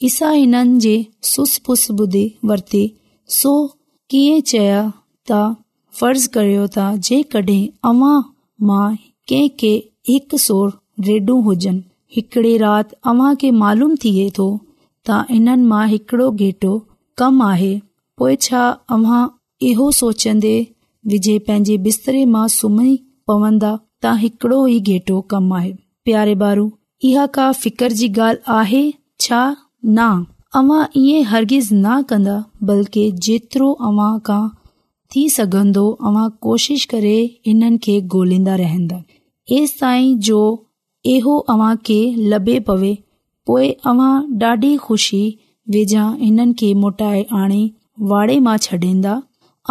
फर्ज़ करियो त इन्हनि मां हिकड़ो घेटो कम आहे पोयां इहो सोचन्दे विजय पंहिंजे बिस्तरे मां सुम्ही पवंदा त हिकड़ो ही गेटो कम आ का फितर जी ॻाल्हि आहे छा अव्हां ईअं हर्गिज़ न कन्दा बल्कि जेतिरो अव्हां खां थी सघंदो अव्हां कोशिश करे हिननि खे गोल्दा रहंदा एस ताईं लभे पवे पोए अवां ॾाढी खु़शी वेझा हिननि खे मोटाए आणे वाड़े मां छॾींदा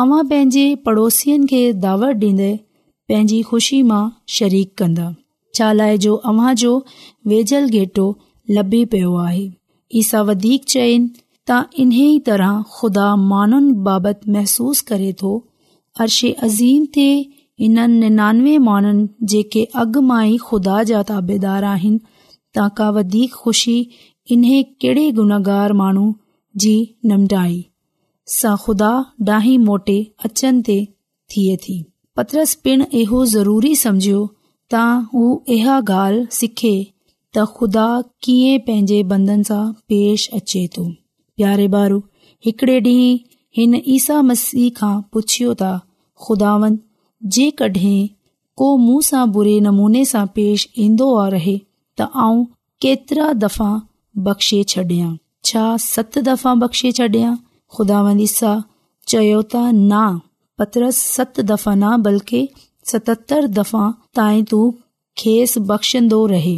अवां पंहिंजे पड़ोसियुनि खे दावत डि॒न्दे पंहिंजी खु़शी मां शरीक कन्दा चालाय जो अव्हांजो वेझल घेटो लभे पियो आहे ई सां चइनि त इन्ही तरह खुदा माण्हुनि बाबति महसूस करे थो अर्शे अज़ीम ते इन्हनि निनानवे माण्हुनि जेके अॻु मां ई खुदा जा ताबेदार आहिनि ता का वधीक खु़शी इन्हे कहिड़े गुनागार माण्हू जी निमडाई सां ख़ुदा डाही मोटे अचनि ते थिए थी पत्रस पिण इहो ज़रूरी सम्झियो त हू इहा ॻाल्हि सिखे त ख़ुदा कीअं पंहिंजे बंदन सां पेश अचे तो प्यारे बारू हिकड़े डी हिन ईसा मसीह खां पुछियो ता ख़ुदावन जेके को मुंहं सां बुरे नमूने सां पेश इन्दो रहे त आउं केतिरा दफ़ा बख़्शे छडां छा सत दफ़ा बख़्शे छडयां खुदावंदीसा चयो त न पत्र सत दफ़ा न बल्कि सततरि दफ़ा ताईं तू खेसि बख़्शन्दो रहे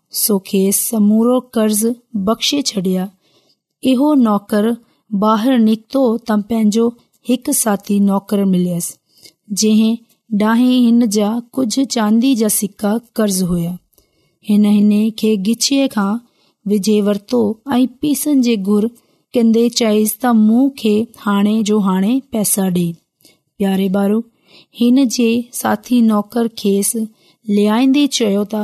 सो खेस समूरो कर्ज़ बख़्शे छडि॒या इहो नौकर बीक्तो त पंहिंजो हिकु साथी नौकर मिलस जा हिन जा कुझ चांदी जा सिका कर्ज़ हुया हिन खे गिचीअ खां विझे वरतो ऐ पीसनि जे घुर कन्दे चइसि त मु खे हाणे जो हाणे पैसा डे॒ प्यारे बारो हिन जे साथी नौकर खेस लेइन्दे चयो ता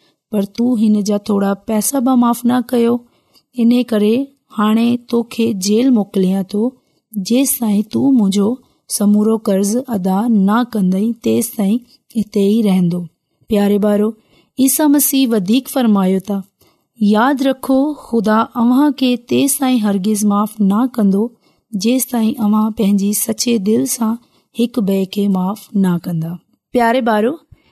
पर तूं हिन जा थोरा पैसा माफ़ न कयो हिन करे ईसा मसीह वधीक फरमायो तव्हां हरगिज़ माफ़ न कंदो ताईं पंहिंजी दिल सां हिकु माफ़े ॿारो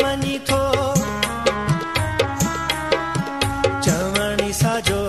मञी थो चवण ई साजो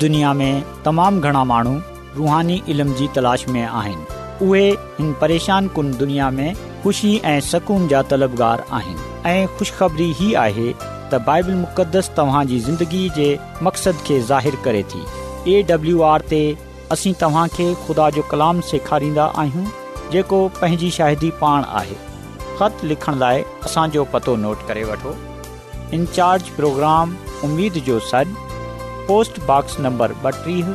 दुनिया में तमाम घणा माण्हू रुहानी इल्म जी तलाश में आहिनि उहे हिन परेशान कुन दुनिया में ख़ुशी ऐं सुकून जा तलबगार आहिनि ऐं ख़ुशिखबरी ई आहे त बाइबल मुक़द्दस तव्हांजी ज़िंदगी जे मक़सद खे ज़ाहिर करे थी एडब्लू आर ते असीं तव्हां खे ख़ुदा जो कलाम सेखारींदा आहियूं जेको पंहिंजी शाहिदी पाण आहे ख़त लिखण लाइ असांजो पतो नोट करे वठो इनचार्ज प्रोग्राम उमेद जो सन पोस्ट बॉक्स नंबर ॿटीह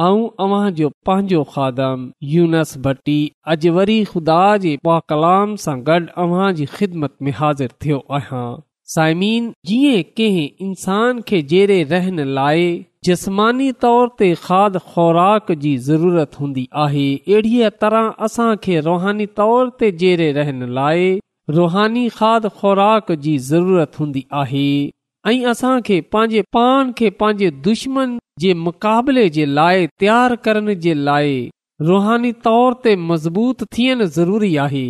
ऐं अव्हां जो पंहिंजो खादम वरी ख़ुदा जे पलाम सां गॾु अव्हां जी ख़िदमत में हाज़िर थियो आहियां साइमीन जीअं कंहिं इंसान खे जहिड़े रहण लाइ जिस्मानी तौर ते खाद खुराक जी ज़रूरत हूंदी आहे अहिड़ीअ तरह असां खे रुहानी तौर ते जहिड़े रहण लाइ रुहानी खाद खुराक जी ज़रूरत हूंदी आहे ऐं असां खे पंहिंजे पाण खे पंहिंजे दुश्मन जे मुक़ाबले जे लाइ तयारु करण जे लाइ रुहानी तौर ते मज़बूत थियणु ज़रूरी आहे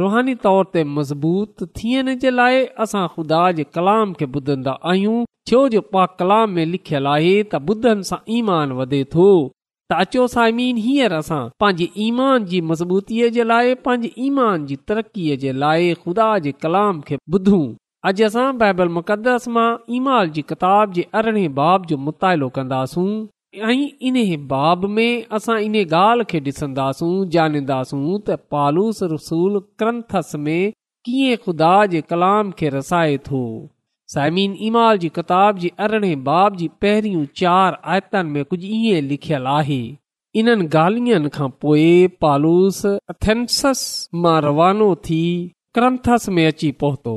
रुहानी तौर ते मज़बूत थियण जे लाइ असां ख़ुदा जे कलाम खे ॿुधंदा आहियूं छो जो पा कलाम में लिखियल आहे त ॿुधनि सां ईमान वधे थो त अचो साइमीन हींअर असां पंहिंजे ईमान जी मज़बूतीअ जे लाइ पंहिंजे ईमान जी तरक़ीअ जे लाइ ख़ुदा जे कलाम खे ॿुधूं अॼु असां बाइबल मुक़दस मां ईमाल जी किताब जे अरिड़हें बाब जो मुतालो कंदासूं ऐं इन्हे बाब में असां इन ॻाल्हि खे ॾिसंदासूं ॼाणींदासूं त पालूस रसूल क्रंथस में कीअं ख़ुदा जे कलाम खे रसाए थो साइमिन ईमाल जी किताब जे अरिड़हें बाब जी पहिरियूं चारि आयतन में कुझु ईअं लिखियलु आहे इन्हनि ॻाल्हियुनि खां पोइ पालूस अथंस मां रवानो थी क्रंथस में अची पहुतो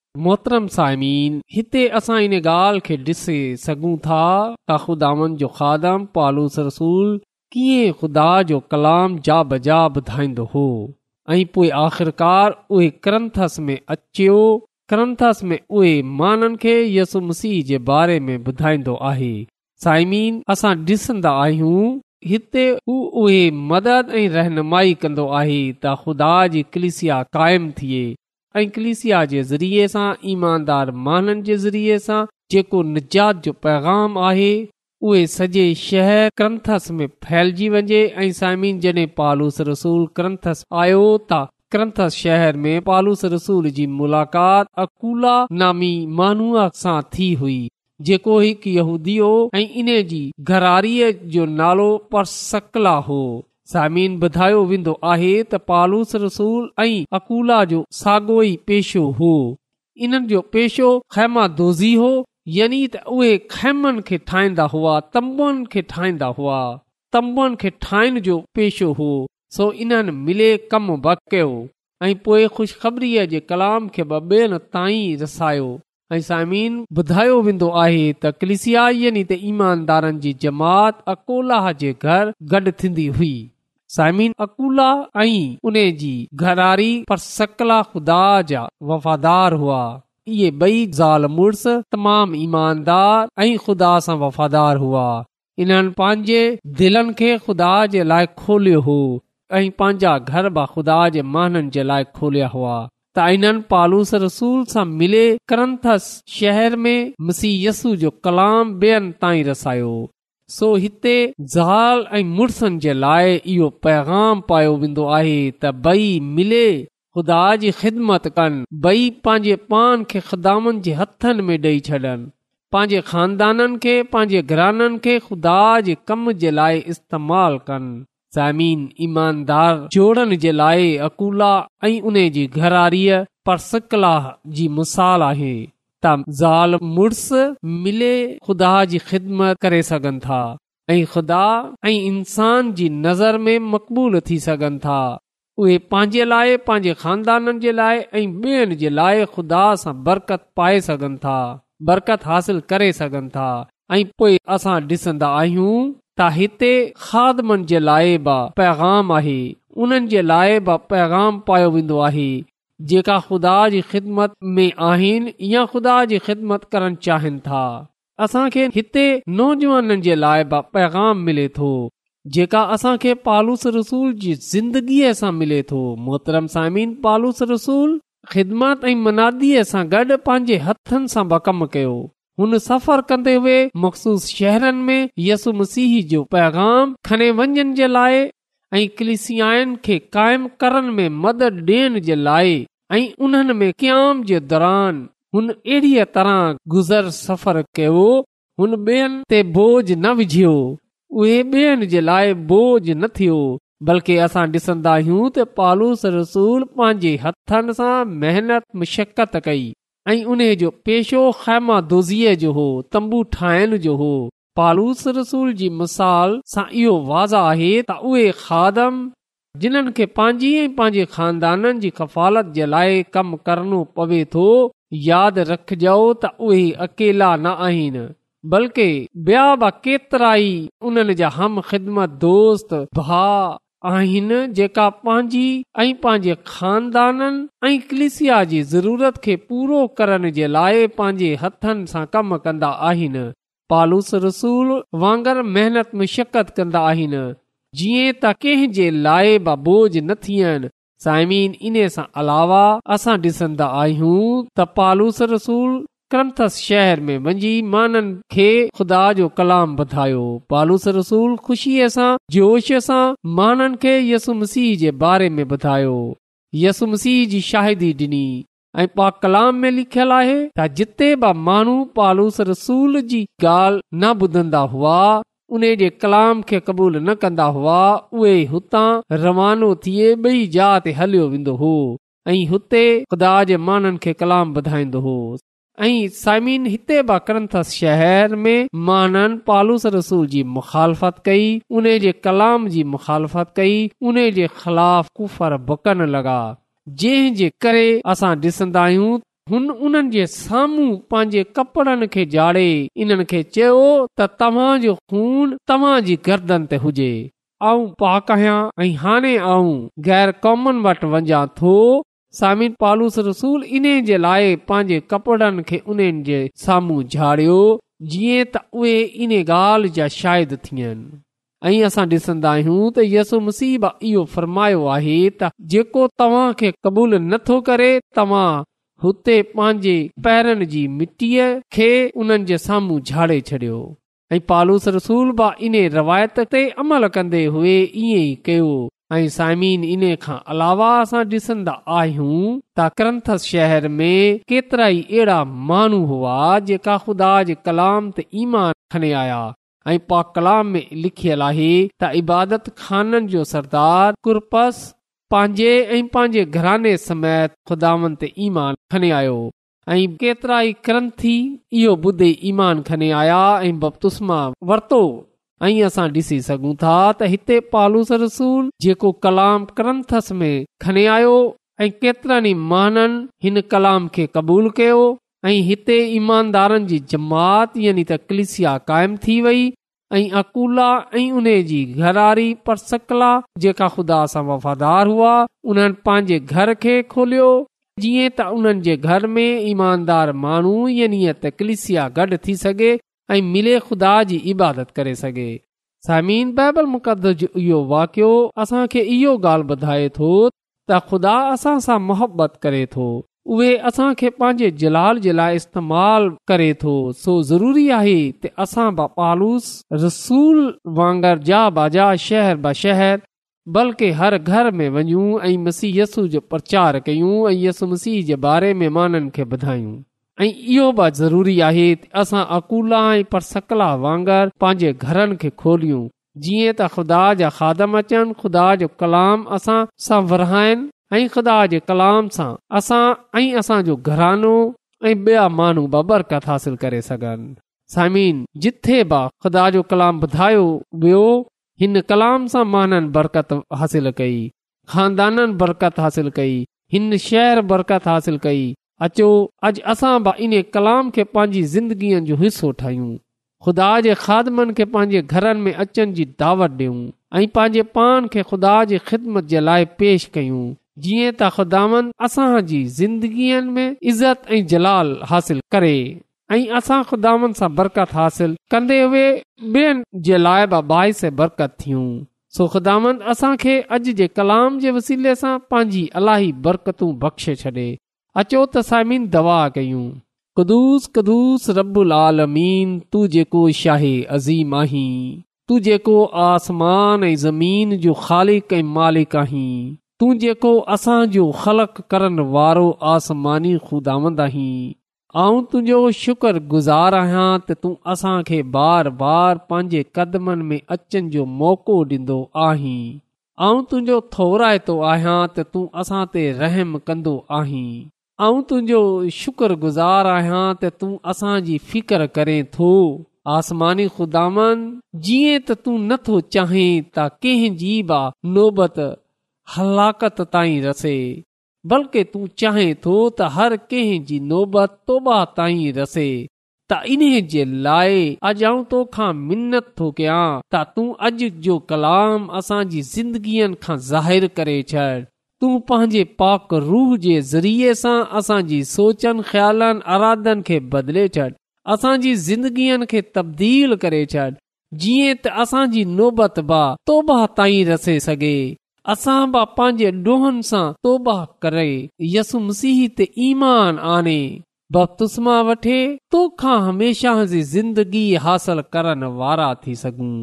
मोहतरम सायमीन हिते असां इन ॻाल्हि खे ॾिसी सघूं था त रसूल पालू ख़ुदा जो कलाम जा बजा ॿुधाईंदो हो ऐं पोइ आख़िरकार उहे करंथ क्रंथस में उहे माननि खे यसु मसीह जे बारे में ॿुधाईंदो आहे साइमीन असां ॾिसंदा आहियूं हिते उहे मदद ऐं रहनुमाई कंदो आहे त ख़ुदा जी कलिसिया क़ाइमु थिए ऐं कलिसिया जे ज़रिये सां ईमानदार माननि जे ज़रिये सां जेको निजात जो पैगाम आहे उहे सॼे शहर क्रंथस में फैलजी वञे ऐं साइमिन जड॒हिं पालूस रसूल क्रंथस आयो त क्रंथस शहर में पालूस रसूल जी मुलाक़ात अकुला नामी मानूअ सां थी हुई जेको हिकु यूदीो ऐं इन जी घरारीअ जो नालो परसकला हो सामिन ॿुधायो वेंदो आहे त पालूस रसूल ऐं अकोला जो साॻो ई पेशो हो इन्हनि जो पेशो खैमा दोज़ी हो यानी त उहे खैमन खे ठाहींदा हुआ तंबुआन खे ठाहींदा हुआ तम्बुअन खे ठाहिण जो पेशो हो सो इन्हनि मिले कम बक कयो ऐं पोए खु़शखबरीअ जे कलाम खे ॿियनि ताईं रसायो ऐं सामिन ॿुधायो वेंदो आहे त कलिसिया यानि त ईमानदारनि जी जमात अकोला जे घर गॾु थीन्दी हुई घरारी पर सकला ख़ुदा वफ़ादार हुआ इहे तमामु ईमानदार ऐं ख़ुदा सां वफ़ादार हुआ इन्हनि पंहिंजे दिलनि खे खुदा जे लाइ खोलियो हो ऐं पंहिंजा घर बि ख़ुदा जे महाननि जे लाइ खोलिया हुआ त इन पालूस रसूल सां मिले करंथस शहर में मसीयसू जो कलाम ॿियनि ताईं रसायो सो हिते ज़ाल ऐं मुड़ुसनि जे लाइ इहो पैगाम पायो वेंदो आहे त ॿई मिले ख़ुदा जी ख़िदमत कनि ॿई पंहिंजे पान खे ख़िदामनि जे हथनि में ॾेई छॾनि पंहिंजे खानदाननि खे पंहिंजे घराननि खे ख़ुदा जे कम जे लाइ इस्तेमाल कनि ज़मीन ईमानदार जोड़नि जे लाइ अकूला ऐं उन जी घरारीअ परसकलाह जी मिसाल आहे त ज़ाल मुड़ुस मिले खुदा जी ख़िदमत करे सघनि था ऐं खुदा ऐं इंसान जी नज़र में मक़बूल थी सघनि था उहे पंहिंजे लाइ पंहिंजे खानदाननि जे लाइ ऐं ॿियनि जे लाइ खुदा सां बरकत पाए सघनि था बरकत हासिल करे सघनि था ऐ पोएं असां डि॒संदा आहियूं त हिते खादमनि जे लाइ बि पैगाम आहे उन्हनि जे लाइ बि पैगाम पायो वेंदो आहे जेका ख़ुदा जी ख़िदमत में आहिनि या ख़ुदा जी ख़िदमत करण चाहिनि था असां खे हिते नौजवाननि जे लाइ पैगाम मिले थो जेका असां खे पालूस रसूल जी ज़िंदगीअ सां मिले थो मोहतरम सामिन पालूस रसूल ख़िदमत ऐं मनादीअ सां गॾु पंहिंजे हथनि सां बि कम कयो हुन सफ़र कंदे हुए मखसूस शहरनि में यसु मसीह जो पैगाम खणे वञण जे लाइ ऐं क्लिसयायुनि खे क़ाइमु करण में मदद ॾियण जे लाइ ऐं उन अहिड़ीअ तरह गुज़र सफ़र कयो बोझ न विझियो उहे बोझ न थियो बल्कि असां डि॒सन्दा आहियूं त पालूस रसूल पंहिंजे हथनि सां मेहनत मुशक़त कई ऐं उन जो पेशो ख़ैमा दोज़ीअ जो हो तंबू ठाहिण जो हो पालूस रसूल जी मिसाल सां इहो वाज़ आहे त उहे खादम जिन्हनि खे पंहिंजी ऐं पंहिंजे खानदाननि जी कफ़ालत जे लाइ कम करणो पवे थो यादि रखजो त उहे अकेला न आहिनि बल्कि ॿिया बि केतिरा ई उन्हनि जा हम ख़िदमत दोस्त भा आहिनि जेका पंहिंजी ऐं पंहिंजे ख़ानदाननि ऐं कलिसिया जी ज़रूरत खे पूरो करण जे लाइ पंहिंजे हथनि सां कमु कंदा आहिनि पालूस रसूल वांगर महनत कंदा आहिनि जीअं त कंहिं जे लाइ बि बोझ न थियनि साइमीन इन सां अलावा असां ॾिसंदा आहियूं त पालूस रसूल क्रंथस शहर में वञी माननि खे खुदा जो कलाम ॿुधायो पालूस रसूल खु़शीअ सां जोश सां माननि खे यसु मसीह जे बारे में ॿुधायो यसु मसीह जी शाहिदी डि॒नी ऐ पा कलाम में लिखियल आहे त जिते बि माण्हू पालूस रसूल जी ॻाल्हि न ॿुधंदा हुआ उने जे कलाम खे क़बूल न कंदा हुआ उहे हुतां रवानो थिए बई जा ते हलियो वेंदो हो ऐं हुते ख़ुदा जे माननि खे कलाम ॿुधाईंदो हो ऐं साइमिन हिते बाक़स शहर में माननि पालूस रसूल जी मुख़ालफ़त कई उने जे कलाम जी मुखालफ़त कई उने जे ख़िलाफ़ कुफर बुकनि लॻा जे करे असां ॾिसंदा आहियूं हुन उन्हनि जे साम्हूं पंहिंजे कपिड़नि खे ॼाड़े इन्हनि खे चयो त खून तव्हांजी गर्दन ते हुजे ऐं पाक आहियां ऐं हाणे आऊं गैर कौमनि वटि वञा थो सामिन पालूस रसूल इन जे लाइ पंहिंजे कपिड़नि खे उन्हनि जे साम्हूं ॼाड़ियो जीअं त उहे इन ॻाल्हि जा शायदि थियनि ऐं असां ॾिसंदा आहियूं त मुसीब इहो फ़रमायो आहे त जेको तव्हां खे क़बूल नथो करे तव्हां हुते पंहिंजे पैर जी मिटीअ खे साम्हूं झाड़े छॾियो ऐं रिवायत ते अमल कंदे हुए ईअं ई कयो असां डि॒सन्दा आहियूं त क्रंथ शहर में केतिरा ई अहिड़ा माण्हू हुआ जेका ख़ुदा जे कलाम त ईमान खणी आया ऐं पा कलाम में लिखियल आहे त इबादत खाननि जो सरदार कुर्पस पंहिंजे ऐं पंहिंजे घराने समेत ख़ुदानि ते ईमान खने आयो ऐं केतरा ई क्रंथी इहो ॿुधे ईमान खने आया ऐं बपतूस्मा वरितो ऐं असां ॾिसी सघूं था त हिते पालूस रसूल जेको कलाम क्रंथस में खने आयो ऐ केतिरनि ई महाननि हिन कलाम खे क़बूल कयो ऐं हिते ईमानदारनि जी जमात यानी त कलिसिया क़ाइमु थी वई ऐं अकुला ऐं उन जी घरारी परसकला जेका ख़ुदा सां वफ़ादार हुआ उन्हनि पंहिंजे घर खे खोलियो जीअं त उन्हनि जे घर में ईमानदार माण्हू यानि त कलिसिया गॾु थी सघे ऐं मिले खुदा जी इबादत करे सघे समीन बाइबल मुक़दस जो इहो वाकियो असां खे इहो ॻाल्हि ॿुधाए थो त ख़ुदा असां सां मुहबत करे थो उहे असां खे पंहिंजे जलाल जे लाइ इस्तेमालु करे थो सो ज़रूरी आहे त असां ब पालूस रसूल वांगर जा ब शहर ब शहर बल्कि हर घर में वञूं ऐं मसीहयसू जो प्रचार कयूं ऐं यसु मसीह जे बारे में माननि खे ॿुधायूं ऐं इहो बि ज़रूरी आहे असां अकूला ऐं परसकला वांगर पंहिंजे घरनि खे खोलियूं जीअं त ख़ुदा जा खाधम अचनि खुदा जो कलाम असां सां विरहाइनि ऐं ख़ुदा जे कलाम सां असां ऐं असांजो घरानो ऐं ॿिया माण्हू बि बरकत हासिल करे सघनि समीन जिथे बि ख़ुदा जो कलाम ॿुधायो वियो हिन कलाम सां माननि बरकत हासिल कई खानदाननि बरकत हासिल कई हिन शहर बरकत हासिल कई अचो अॼु असां बि इन कलाम खे पंहिंजी ज़िंदगीअ जो हिसो ठाहियूं ख़ुदा जे खादमनि खे पंहिंजे घरनि में अचनि जी दावत ॾियूं ऐं पंहिंजे पान खे ख़ुदा जे ख़िदमत जे लाइ पेश कयूं जीअं त ख़ुदान असांजी ज़िंदगीअ में इज़त ऐं जलाल हासिल करे ऐं असां ख़ुदान सां बरकत हासिल कंदे उहे ॿियनि जे लाइ बि बरकत थियूं सो ख़ुदान असां खे अॼु जे कलाम जे वसीले सां पंहिंजी अलाही बरकतूं बख़्शे छॾे अचो त साइमीन दवा कयूंस रबुल आलमीन तू जेको शाहे अज़ीम आही तू जेको आसमान ऐं ज़मीन जो ख़ालिक ऐं मालिक आही तूं जेको असांजो ख़लक़ करण वारो आसमानी ख़ुदा आहीं ऐं तुंहिंजो शुक्र गुज़ार आहियां त तूं असांखे बार बार पंहिंजे क़दमनि में अचनि जो मौक़ो ॾींदो आहीं ऐं तुंहिंजो थोराए थो आहियां त तूं असां ते रहम कंदो आहीं ऐं तुंहिंजो गुज़ार आहियां त तूं असांजी फिकर करें थो आसमानी ख़ुदांद जीअं त तूं नथो चाहीं त कंहिंजी बि नोबत हलाकत ताईं रसे बल्कि तूं चाहे थो त हर कंहिं जी नोबत तोबा ताईं रसे त इन्हे जे लाइ अॼु आऊं तोखा मिनत थो कयां त तूं अॼु जो कलाम असांजी ज़िंदगीअ खां ज़ाहिरु करे छॾ तूं पंहिंजे पाक रूह जे ज़रिये सां असांजी सोचनि ख्यालनि अरादनि खे बदिले छॾ असांजी ज़िंदगीअ खे तब्दील करे छॾ जीअं त असांजी नोबत बा तोबा ताईं रसे सघे असां बि पंहिंजे डोहनि सां तोबा करे यसु मसीह ते ईमान आने बपतुस्मा वठे तोखां हमेशह जी ज़िंदगी हासिल करण वारा थी सघूं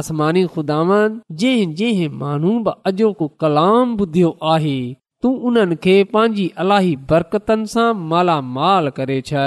आसमानी ख़ुदानि जंहिं जंहिं माण्हू बि अॼोको कलाम ॿुधियो आहे तू उन्हनि खे पंहिंजी अलाही बरकतनि सां मालामाल करे छॾ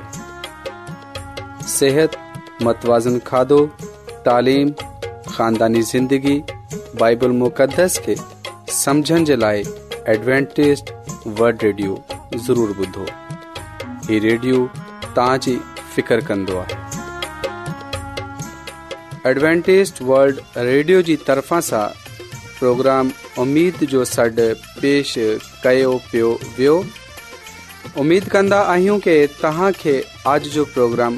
صحت मतवाज़न खाधो तालीम ख़ानदानी ज़िंदगी बाइबल मुक़दस खे समुझण जे लाइ एडवेंटेज़ वल्ड रेडियो ज़रूरु ॿुधो हीउ रेडियो तव्हां जी फ़िकिर कंदो आहे एडवेंटेज़ वल्ड रेडियो जी तरफ़ा सां प्रोग्राम उमीद जो सॾु पेश कयो पियो वियो उमेद कन्दा आहियूं की तव्हां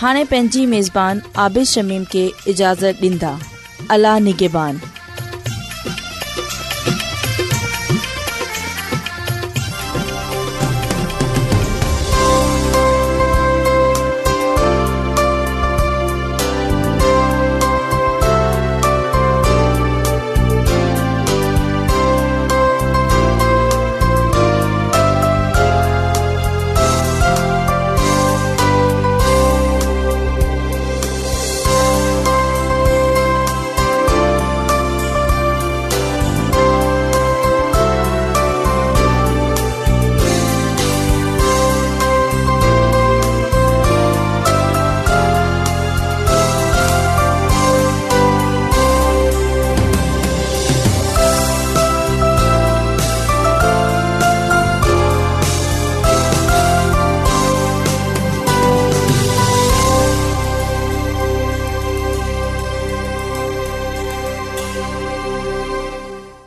हाँ पंहिंजी मेज़बान आबिद शमीम के इजाज़त ॾींदा अला निगेबान